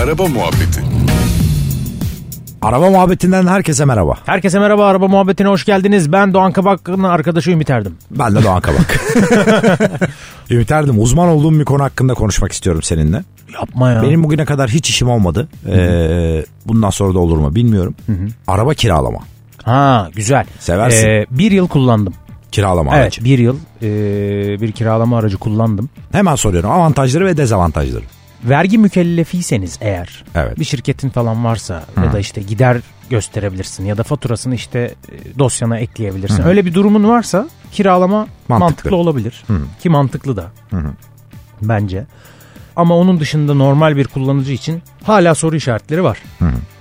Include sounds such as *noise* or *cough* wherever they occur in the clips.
Araba Muhabbeti Araba muhabbetinden herkese merhaba. Herkese merhaba araba muhabbetine hoş geldiniz. Ben Doğan Kabak'ın arkadaşı Ümit Erdim. Ben de Doğan Kabak. *laughs* Ümit Erdim uzman olduğum bir konu hakkında konuşmak istiyorum seninle. Yapma ya. Benim bugüne kadar hiç işim olmadı. Ee, bundan sonra da olur mu bilmiyorum. Araba kiralama. Ha güzel. Seversin. Ee, bir yıl kullandım. Kiralama Evet aracı. bir yıl ee, bir kiralama aracı kullandım. Hemen soruyorum avantajları ve dezavantajları. Vergi mükellefiyseniz eğer Evet. bir şirketin falan varsa ya da işte gider gösterebilirsin ya da faturasını işte e, dosyana ekleyebilirsin. Öyle bir durumun varsa kiralama mantıklı, olabilir. Ki mantıklı da bence. Ama onun dışında normal bir kullanıcı için hala soru işaretleri var.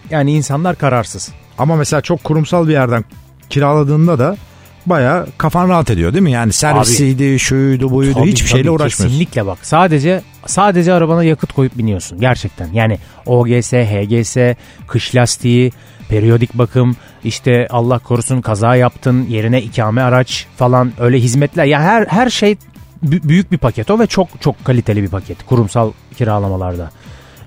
Yani insanlar kararsız. Ama mesela çok kurumsal bir yerden kiraladığında da baya kafan rahat ediyor değil mi? Yani servisiydi, şuydu, buydu Tabii, hiçbir şeyle tabii, uğraşmıyorsun. Kesinlikle bak. Sadece sadece arabana yakıt koyup biniyorsun gerçekten. Yani OGS, HGS, kış lastiği, periyodik bakım, işte Allah korusun kaza yaptın, yerine ikame araç falan öyle hizmetler. Ya her her şey bü- büyük bir paket o ve çok çok kaliteli bir paket kurumsal kiralamalarda.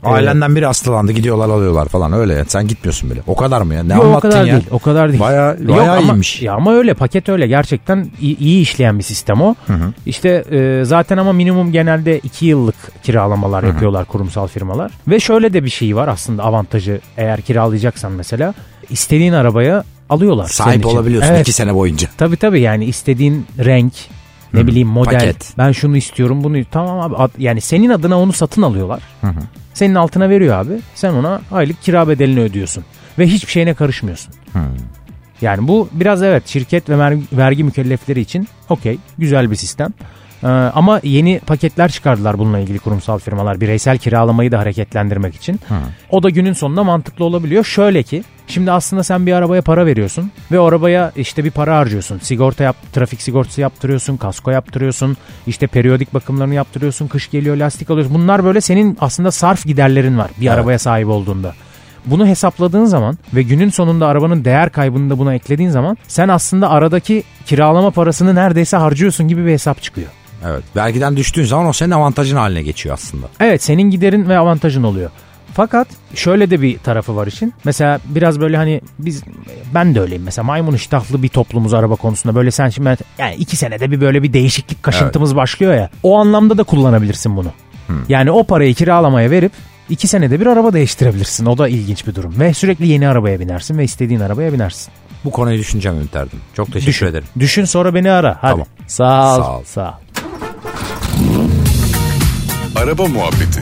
Ailenden biri hastalandı gidiyorlar alıyorlar falan öyle. ya. Sen gitmiyorsun bile. O kadar mı ya? Ne Yok, o anlattın kadar ya? değil. O kadar değil. Baya, Yok baya ama, iyiymiş. Ya ama öyle paket öyle gerçekten iyi, iyi işleyen bir sistem o. İşte e, zaten ama minimum genelde 2 yıllık kiralamalar yapıyorlar kurumsal firmalar. Ve şöyle de bir şey var aslında avantajı eğer kiralayacaksan mesela istediğin arabaya alıyorlar. senin Sahip olabiliyorsun Evet. iki sene boyunca. Tabii tabii yani istediğin renk ne bileyim model paket. ben şunu istiyorum bunu tamam abi yani senin adına onu satın alıyorlar. Senin altına veriyor abi. Sen ona aylık kira bedelini ödüyorsun ve hiçbir şeyine karışmıyorsun. Yani bu biraz evet şirket ve vergi mükellefleri için okey güzel bir sistem. Ee, ama yeni paketler çıkardılar bununla ilgili kurumsal firmalar bireysel kiralamayı da hareketlendirmek için. O da günün sonunda mantıklı olabiliyor. Şöyle ki şimdi aslında sen bir arabaya para veriyorsun ve o arabaya işte bir para harcıyorsun. Sigorta yap, trafik sigortası yaptırıyorsun, kasko yaptırıyorsun, işte periyodik bakımlarını yaptırıyorsun, kış geliyor lastik alıyorsun. Bunlar böyle senin aslında sarf giderlerin var bir arabaya sahip olduğunda. Bunu hesapladığın zaman ve günün sonunda arabanın değer kaybını da buna eklediğin zaman sen aslında aradaki kiralama parasını neredeyse harcıyorsun gibi bir hesap çıkıyor. Evet. Vergiden düştüğün zaman o senin avantajın haline geçiyor aslında. Evet senin giderin ve avantajın oluyor. Fakat şöyle de bir tarafı var için. Mesela biraz böyle hani biz ben de öyleyim mesela maymun iştahlı bir toplumuz araba konusunda. Böyle sen şimdi yani iki senede bir böyle bir değişiklik kaşıntımız başlıyor ya. O anlamda da kullanabilirsin bunu. Yani o parayı kiralamaya verip iki senede bir araba değiştirebilirsin. O da ilginç bir durum. Ve sürekli yeni arabaya binersin ve istediğin arabaya binersin. Bu konuyu düşüneceğim Ümit Erdim. Çok teşekkür Düşün, ederim. düşün sonra beni ara. Hadi. Tamam. Sağ ol. Sağ ol. Sağ ol. Araba Muhabbeti